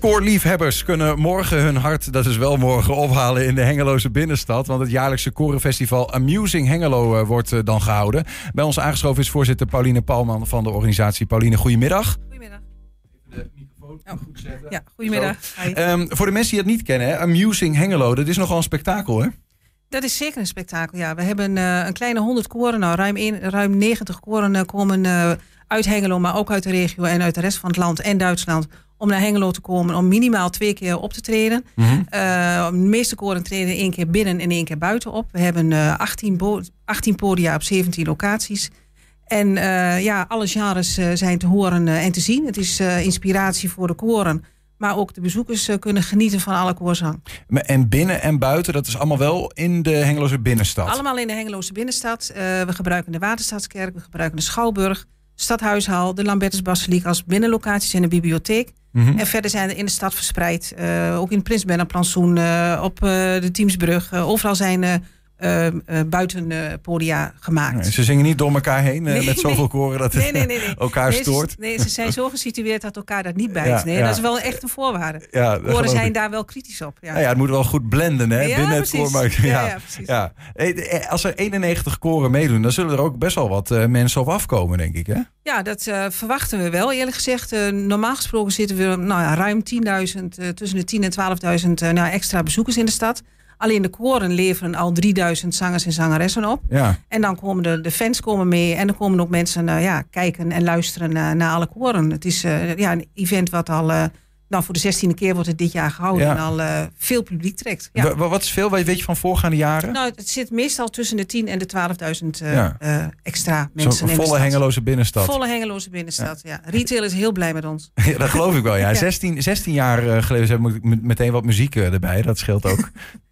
Koorliefhebbers kunnen morgen hun hart, dat is wel morgen, ophalen in de Hengeloze binnenstad. Want het jaarlijkse korenfestival Amusing Hengelo uh, wordt uh, dan gehouden. Bij ons aangeschoven is voorzitter Pauline Palman van de organisatie. Pauline, goedemiddag. Goedemiddag. Even de microfoon oh. goed zetten. Ja, goedemiddag. Um, voor de mensen die het niet kennen, hè, Amusing Hengelo, dat is nogal een spektakel hè? Dat is zeker een spektakel, ja. We hebben uh, een kleine 100 koren, nou ruim, een, ruim 90 koren komen uit Hengelo, maar ook uit de regio en uit de rest van het land en Duitsland om naar Hengelo te komen om minimaal twee keer op te treden. Mm -hmm. uh, de meeste koren treden één keer binnen en één keer buiten op. We hebben uh, 18, 18 podia op 17 locaties. En uh, ja, alle genres zijn te horen en te zien. Het is inspiratie voor de koren. Maar ook de bezoekers kunnen genieten van alle koorzang. En binnen en buiten, dat is allemaal wel in de Hengeloze binnenstad? Allemaal in de Hengeloze binnenstad. we gebruiken de Waterstaatskerk, we gebruiken de Schouwburg, Stadhuishal, de Lambertusbasiliek als binnenlocaties en de bibliotheek. Mm -hmm. En verder zijn er in de stad verspreid, uh, ook in Prins Bernhard uh, op uh, de Teamsbrug. overal zijn buitenpodia gemaakt. Nee, ze zingen niet door elkaar heen nee, met zoveel koren dat het nee, elkaar stoort? Ze, nee, ze zijn zo gesitueerd dat elkaar dat niet bijt. Ja, nee, ja. dat is wel echt een voorwaarde. Ja, koren zijn daar wel kritisch op. Ja. Nou ja, het moet wel goed blenden hè, binnen precies. het koor. Ja, ja, precies. Ja. Als er 91 koren meedoen, dan zullen er ook best wel wat mensen op afkomen, denk ik. Hè? Ja, dat uh, verwachten we wel. Eerlijk gezegd, uh, normaal gesproken zitten we nou ja, ruim 10.000, uh, tussen de 10.000 en 12.000 nou, extra bezoekers in de stad. Alleen de koren leveren al 3000 zangers en zangeressen op. Ja. En dan komen de, de fans komen mee en dan komen ook mensen ja, kijken en luisteren naar, naar alle koren. Het is ja, een event wat al nou, voor de zestiende keer wordt het dit jaar gehouden ja. en al veel publiek trekt. Ja. Wat is veel, weet je van voorgaande jaren? Nou, het zit meestal tussen de 10 en de 12.000 uh, ja. uh, extra mensen. Zo'n volle hengeloze binnenstad. Volle hengeloze binnenstad, ja. Retail is heel blij met ons. Ja, dat geloof ik wel, ja. 16, 16 jaar geleden heb ik meteen wat muziek erbij. Dat scheelt ook.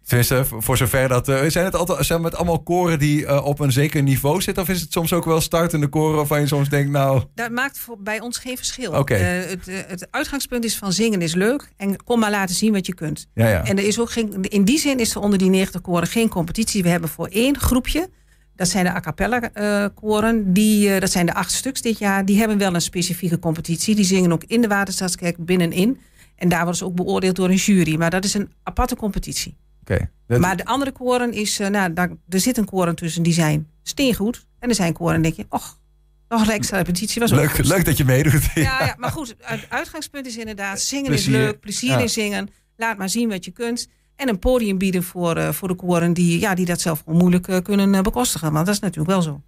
Tenminste, voor zover dat. Uh, zijn, het altijd, zijn het allemaal koren die uh, op een zeker niveau zitten? Of is het soms ook wel startende koren waarvan je soms denkt, nou. Dat maakt voor, bij ons geen verschil. Okay. Uh, het, het, uitgangspunt is van zingen is leuk en kom maar laten zien wat je kunt. Ja, ja. En er is ook geen, in die zin is er onder die 90 koren geen competitie. We hebben voor één groepje. Dat zijn de a cappella koren. Die, dat zijn de acht stuks dit jaar. Die hebben wel een specifieke competitie. Die zingen ook in de Waterstaatskerk binnenin. En daar worden ze ook beoordeeld door een jury. Maar dat is een aparte competitie. Okay. Maar de andere koren is, uh, nou, daar, er zit een koren tussen die zijn steengoed. En er zijn koren denk je, och, nog een extra repetitie was ook leuk, goed. leuk dat je meedoet. Ja, ja, maar goed, het uitgangspunt is inderdaad, zingen plezier. is leuk, plezier ja. in zingen. Laat maar zien wat je kunt. En een podium bieden voor, uh, voor de koren die, ja, die dat zelf onmoeilijk uh, kunnen bekostigen. Want dat is natuurlijk wel zo.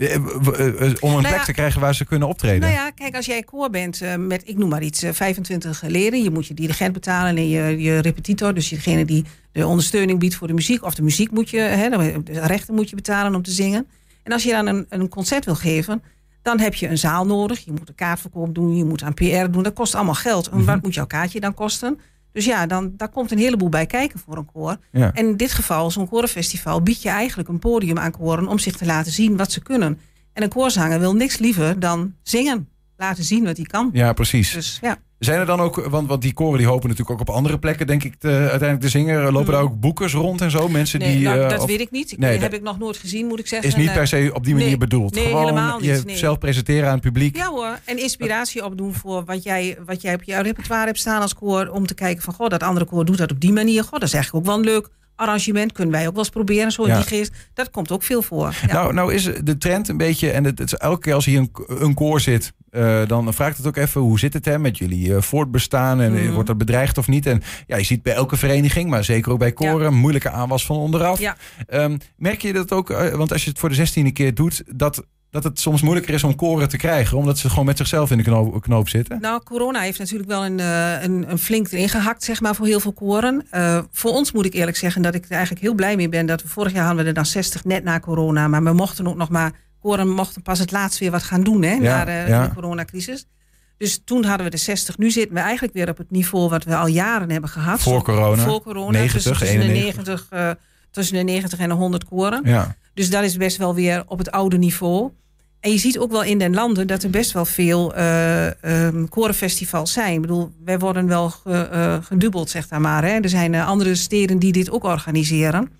Om een nou plek te krijgen waar ze kunnen optreden. Nou ja, kijk, als jij koor bent met, ik noem maar iets, uh, 25 leden. Je moet je dirigent betalen en je, je repetitor. Dus degene die de ondersteuning biedt voor de muziek. Of de muziek moet je, hè, de rechten moet je betalen om te zingen. En als je dan een, een concert wil geven, dan heb je een zaal nodig. Je moet een kaartverkoop doen, je moet aan PR doen. Dat kost allemaal geld. En -hmm. wat moet jouw kaartje dan kosten? Dus ja, dan, daar komt een heleboel bij kijken voor een koor. Ja. En in dit geval, zo'n korenfestival, biedt je eigenlijk een podium aan koren om zich te laten zien wat ze kunnen. En een koorzanger wil niks liever dan zingen. Laten zien wat hij kan. Ja, precies. Dus, ja. Zijn er dan ook, want, want die koren die hopen natuurlijk ook op andere plekken, denk ik, te, uiteindelijk te zingen. Lopen mm. daar ook boekers rond en zo? Mensen nee, die. Nou, uh, dat of, weet ik niet. Nee, dat heb ik nog nooit gezien, moet ik zeggen. Is niet per se op die manier nee, bedoeld. Nee, Gewoon helemaal niet. je nee. zelf presenteren aan het publiek. Ja hoor, en inspiratie opdoen voor wat jij, wat jij op jouw repertoire hebt staan als koor. Om te kijken van, goh, dat andere koor doet dat op die manier. Goh, dat is eigenlijk ook wel een leuk arrangement kunnen wij ook wel eens proberen. Zo in Ja. die geest. Dat komt ook veel voor. Ja. Nou, nou is de trend een beetje, en het, het is elke keer als hier een, een koor zit, eh, dan vraagt het ook even hoe zit het hè, met jullie eh, voortbestaan en eh, Mhm. wordt dat bedreigd of niet? En ja, je ziet bij elke vereniging, maar zeker ook bij koren, moeilijke aanwas van onderaf. Ehm, merk je dat ook, want als je het voor de zestiende keer doet, dat, dat het soms moeilijker is om koren te krijgen, omdat ze gewoon met zichzelf in de knoop, knoop zitten? Nou, corona heeft natuurlijk wel een, eh, een, een flink erin gehakt, zeg maar, voor heel veel koren. Eh, voor ons moet ik eerlijk zeggen dat ik er eigenlijk heel blij mee ben dat we vorig jaar hadden we er dan 60 net na corona, maar we mochten ook nog maar, koren mochten pas het laatst weer wat gaan doen, hè, na de, ja. de coronacrisis. Dus toen hadden we de 60. Nu zitten we eigenlijk weer op het niveau wat we al jaren hebben gehad. Voor corona? Voor corona. 90, tussen, tussen, de 91. 90, eh, tussen de 90 en de 100 koren. Ja. Dus dat is best wel weer op het oude niveau. En je ziet ook wel in den landen dat er best wel veel ehm, korenfestivals zijn. Ik bedoel, wij worden wel ge- eh, gedubbeld, zeg daar maar. Hè. Er zijn eh, andere steden die dit ook organiseren.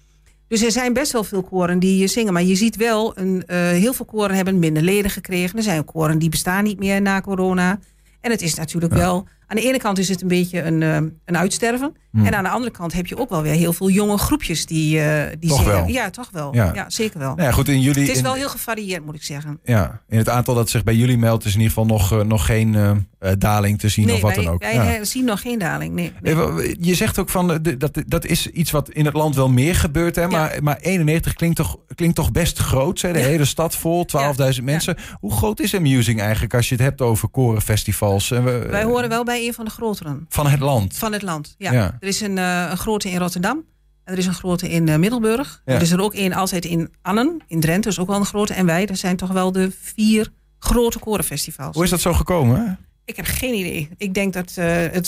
Dus er zijn best wel veel koren die zingen. Maar je ziet wel, een, heel veel koren hebben minder leden gekregen. Er zijn ook koren die bestaan niet meer na corona. En het is natuurlijk Ja. wel aan de ene kant is het een beetje een, uh, een uitsterven. Hmm. En aan de andere kant heb je ook wel weer heel veel jonge groepjes die, uh, die Toch wel. Ja, toch wel. Ja. Ja, zeker wel. Nou ja, goed, in jullie, het is in, wel heel gevarieerd, moet ik zeggen. ja, in het aantal dat zich bij jullie meldt is in ieder geval nog, eh, nog geen eh, eh, daling te zien nee, of wat wij, dan ook. wij Ja. eh, zien nog geen daling. Nee. Eh, Je zegt ook van, eh, dat, dat is iets wat in het land wel meer gebeurt. Hè? Maar, maar 91 klinkt toch, klinkt toch best groot. Hè? De hele stad vol, 12.000 mensen. Hoe groot is Amusing eigenlijk als je het hebt over korenfestivals? Wij horen wel bij een van de grotere Van het land. van het land. Ja. Ja. Er is een, eh, een grote in Rotterdam. En er is een grote in eh, Middelburg. Ja. Er is er ook een altijd in Annen, in Drenthe. is ook wel een grote. En wij, dat zijn toch wel de vier grote korenfestivals. Hoe is dat zo gekomen? Ik heb geen idee. Ik denk dat eh, het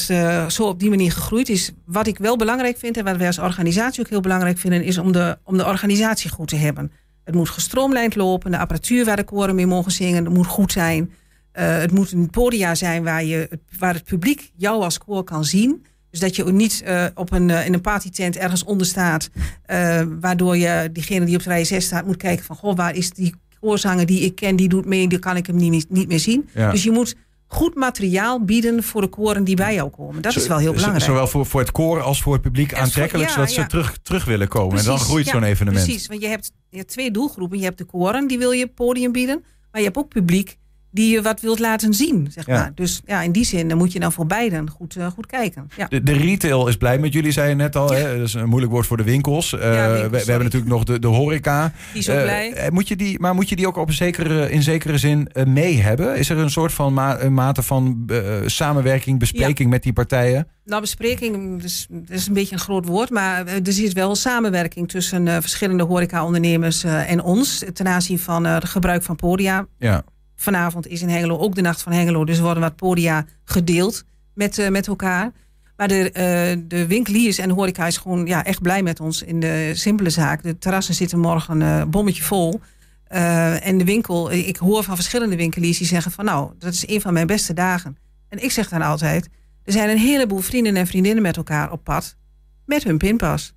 zo op die manier gegroeid is. Wat ik wel belangrijk vind en wat wij als organisatie ook heel belangrijk vinden, is om de, om de organisatie goed te hebben. Het moet gestroomlijnd lopen, de apparatuur waar de koren mee mogen zingen, dat moet goed zijn. Eh, het moet een podia zijn waar, je, het- waar het publiek jou als koor kan zien. Dus dat je niet eh, op een, eh, in een partytent ergens onder staat, waardoor je diegene die op de rij 6 staat moet kijken van, goh, waar is die koorzanger die ik ken, die doet mee, die kan ik hem niet, meer- niet meer zien. Ja. Dus je moet goed materiaal bieden voor de koren die bij jou komen. Dat is wel heel belangrijk. Zowel voor, voor het koor als voor het publiek aantrekkelijk, ja, zodat ze terug, terug willen komen. en dan groeit zo'n evenement. Precies, want je hebt, je hebt twee doelgroepen. Je hebt de koren, die wil je podium bieden. Maar je hebt ook publiek die je wat wilt laten zien, zeg Ja. maar. Dus ja, in die zin dan moet je dan voor beiden goed, eh, goed kijken. Ja. De, de retail is blij met jullie, zei je net al. Hè? Dat is een moeilijk woord voor de winkels. Eh, winkels, we, hebben natuurlijk nog de, de horeca. Die is ook Eh, blij. moet je die, maar moet je die ook op een zekere, in zekere zin mee hebben? Is er een soort van ma- een mate van samenwerking, bespreking met die partijen? Nou, bespreking dat is een beetje een groot woord. Maar er zit wel samenwerking tussen verschillende horeca-ondernemers en ons. Ten aanzien van het gebruik van podia. Ja. Vanavond is in Hengelo ook de Nacht van Hengelo. Dus worden wat podia gedeeld met, eh, met elkaar. Maar de, eh, de winkeliers en de horeca is gewoon ja, echt blij met ons in de simpele zaak. De terrassen zitten morgen eh bommetje vol. En de winkel, ik hoor van verschillende winkeliers die zeggen van nou, dat is een van mijn beste dagen. En ik zeg dan altijd, er zijn een heleboel vrienden en vriendinnen met elkaar op pad. Met hun pinpas.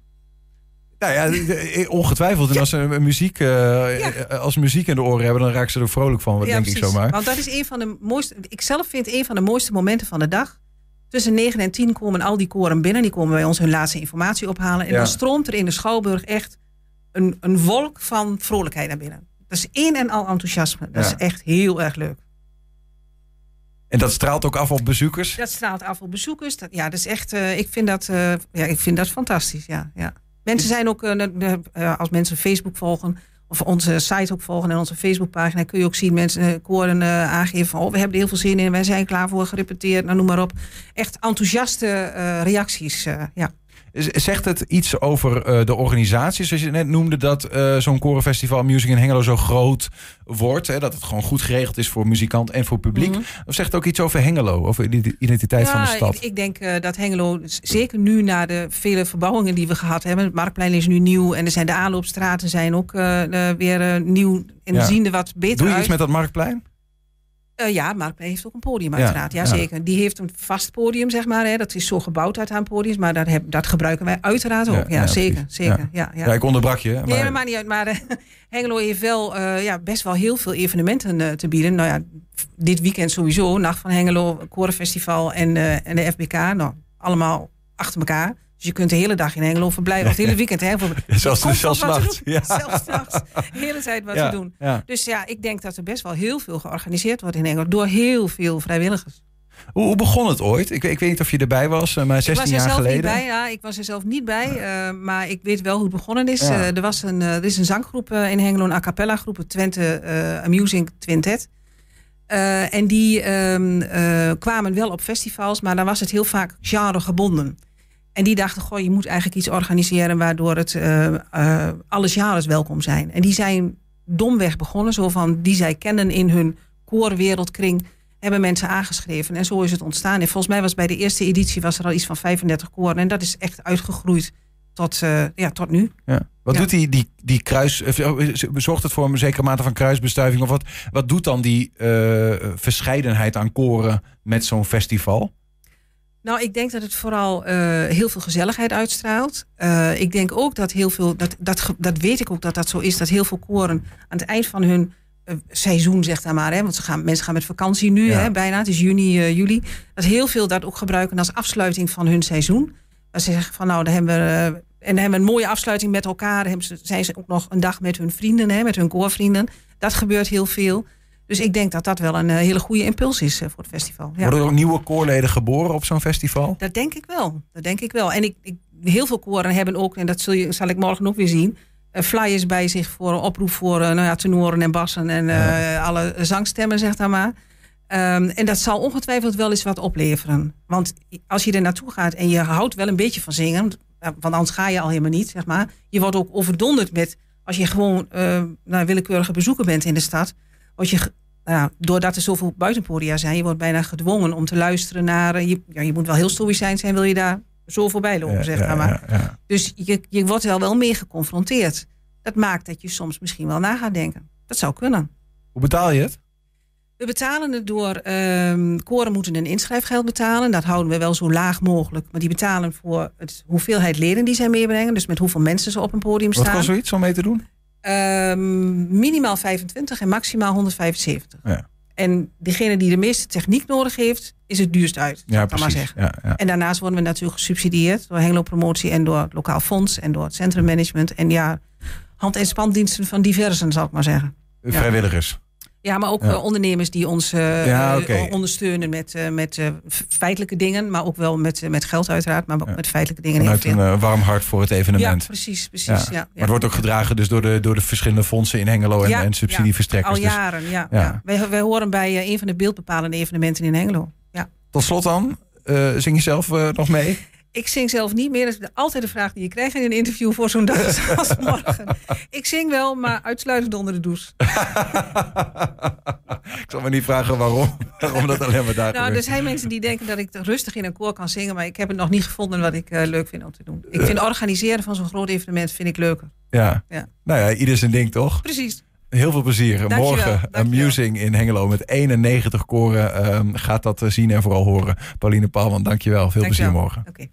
Nou ja, de- ongetwijfeld. En als ze muziek, eh, eh, als muziek in de oren hebben, dan raken ze er vrolijk van, wat Ja, denk ik zomaar. Want dat is een van de mooiste. Ik zelf vind een van de mooiste momenten van de dag. Tussen 9 en 10 komen al die koren binnen. Die komen bij ons hun laatste informatie ophalen. En Ja. dan stroomt er in de Schouwburg echt een, een wolk van vrolijkheid naar binnen. Dat is één en al enthousiasme. Dat is echt heel erg leuk. En dat straalt ook af op bezoekers. Dat straalt af op bezoekers. Dat, ja, dat is echt. eh, ik, vind dat, eh, ja, ik vind dat fantastisch. Ja, ja. Mensen zijn ook, eh, eh, als mensen Facebook volgen, of onze site ook volgen en onze Facebookpagina, kun je ook zien mensen eh, koren aangeven van, oh, we hebben er heel veel zin in, wij zijn klaar voor, gerepeteerd, nou, noem maar op. Echt enthousiaste reacties. ja. Zegt het iets over eh, de organisatie? Zoals je net noemde, dat eh, zo'n korenfestival Music in Hengelo zo groot wordt. Hè, dat het gewoon goed geregeld is voor muzikant en voor publiek. Mhm. Of zegt het ook iets over Hengelo? Over de identiteit van de stad? Ik, ik denk eh, dat Hengelo, zeker nu na de vele verbouwingen die we gehad hebben, het Marktplein is nu nieuw en er zijn de aanloopstraten zijn ook weer nieuw en Ja. zien er wat beter Doe je uit. iets met dat marktplein? Eh, ja, Marktplein heeft ook een podium uiteraard. Ja, ja. zeker. Die heeft een vast podium, zeg maar. Hè. Dat is zo gebouwd uit aan podiums. Maar dat, heb, dat gebruiken wij uiteraard ook. Ja, Ja, zeker. zeker. Ja. Ja, Ja, ik onderbrak je. Nee, Maar, dat maakt niet uit. Maar eh, Hengelo heeft wel eh, ja, best wel heel veel evenementen te bieden. Nou ja, dit weekend sowieso. Nacht van Hengelo, Korenfestival en, en de FBK. Nou, allemaal achter elkaar. Dus je kunt de hele dag in Hengelo verblijven. Of het hele weekend. Hè, voor, Zelfs- zelfs nachts, ja. Zelfs nachts. De hele tijd wat ja, te doen. ja. Dus ja, ik denk dat er best wel heel veel georganiseerd wordt in Hengelo. Door heel veel vrijwilligers. Hoe, hoe begon het ooit? Ik, ik weet niet of je erbij was, eh, maar 16 ik was er jaar zelf geleden. niet bij. Ja, ik was er zelf niet bij. eh, maar ik weet wel hoe het begonnen is. Ja. Eh, er, was een, er is een zanggroep in Hengelo, een a cappella groep, Twente Amusing Twintet. En die ehm, eh, kwamen wel op festivals, maar dan was het heel vaak genregebonden. En die dachten, goh, je moet eigenlijk iets organiseren waardoor het eh, eh, alle genres welkom zijn. En die zijn domweg begonnen, zo van die zij kennen in hun koorwereldkring, hebben mensen aangeschreven. En zo is het ontstaan. En volgens mij was bij de eerste editie was er al iets van 35 koren. En dat is echt uitgegroeid tot, eh, ja, tot nu. Ja. Wat Ja. doet die, die, die kruis... Zorgt het voor een zekere mate van kruisbestuiving? Of wat, wat doet dan die verscheidenheid aan koren met zo'n festival? Nou, ik denk dat het vooral eh, heel veel gezelligheid uitstraalt. Eh, ik denk ook dat heel veel, dat, dat, dat weet ik ook dat dat zo is, dat heel veel koren aan het eind van hun seizoen, zeg dan maar. Hè? Want ze gaan, mensen gaan met vakantie nu, Ja. hè, bijna. Het is juni, eh, juli. Dat heel veel dat ook gebruiken als afsluiting van hun seizoen. Dat ze zeggen van nou, dan hebben we... eh, en dan hebben we een mooie afsluiting met elkaar. Dan ze, zijn ze ook nog een dag met hun vrienden, hè, met hun koorvrienden. Dat gebeurt heel veel. Dus ik denk dat dat wel een eh, hele goede impuls is eh, voor het festival. Ja. Worden er ook nieuwe koorleden geboren op zo'n festival? Dat denk ik wel. Dat denk ik wel. En ik, ik, heel veel koren hebben ook, en dat zul je, zal ik morgen ook weer zien, eh, flyers bij zich voor een oproep voor nou ja, tenoren en bassen en alle zangstemmen, zeg dan maar. Ehm, en dat zal ongetwijfeld wel eens wat opleveren. Want als je er naartoe gaat en je houdt wel een beetje van zingen, want want anders ga je al helemaal niet, zeg maar. Je wordt ook overdonderd met, als je gewoon nou, willekeurige bezoeker bent in de stad, word je, nou doordat er zoveel buitenpodia zijn, je wordt bijna gedwongen om te luisteren naar, eh, je, ja, je moet wel heel stoïcijn zijn, wil je daar zo voorbij lopen, Ja, zeg maar. maar. ja, ja. Dus je, je wordt wel wel meer geconfronteerd. Dat maakt dat je soms misschien wel na gaat denken. Dat zou kunnen. Hoe betaal je het? We betalen het door. ehm koren moeten een inschrijfgeld betalen. Dat houden we wel zo laag mogelijk. Maar die betalen voor het hoeveelheid leden die zij meebrengen. Dus met hoeveel mensen ze op een podium Wat staan. kost zoiets om mee te doen? Ehm, minimaal 25 en maximaal 175. Ja. En degene die de meeste techniek nodig heeft, is het duurst uit. Ja, ik maar zeggen. Ja, ja. En daarnaast worden we natuurlijk gesubsidieerd door Hengelo Promotie en door het lokaal fonds en door het centrummanagement. En ja, hand- en spandiensten van diversen, zal ik maar zeggen. Vrijwilligers. Ja, maar ook Ja. eh, ondernemers die ons Ja, oké. ondersteunen met, met feitelijke dingen, maar ook wel met, met geld uiteraard, maar ook Ja. met feitelijke dingen Vanuit een warm hart voor het ja, evenement. precies, precies. Ja. Ja. Ja, Maar het wordt ook gedragen dus door de, door de verschillende fondsen in Hengelo en, Ja, en subsidieverstrekkers. Al Dus jaren, ja. ja. ja. Wij, wij horen bij een van de beeldbepalende evenementen in Hengelo. Ja. tot slot dan, zing je zelf nog mee? Ik zing zelf niet meer. Dat is altijd de vraag die je krijgt in een interview voor zo'n dag als morgen. Ik zing wel, maar uitsluitend onder de douche. ik zal me niet vragen waarom, waarom dat alleen maar daar Nou, er gebeurt. zijn mensen die denken dat ik rustig in een koor kan zingen, maar ik heb het nog niet gevonden wat ik eh, leuk vind om te doen. Ik vind organiseren van zo'n groot evenement vind ik leuker. Ja. Ja. Nou ja, ieder zijn ding toch? Precies. Heel veel plezier. Dankjewel, Morgen dankjewel. Amusing in Hengelo met 91 koren. ehm, gaat dat eh, zien en vooral horen. Pauline Paalman, dankjewel. Veel plezier morgen. Oké.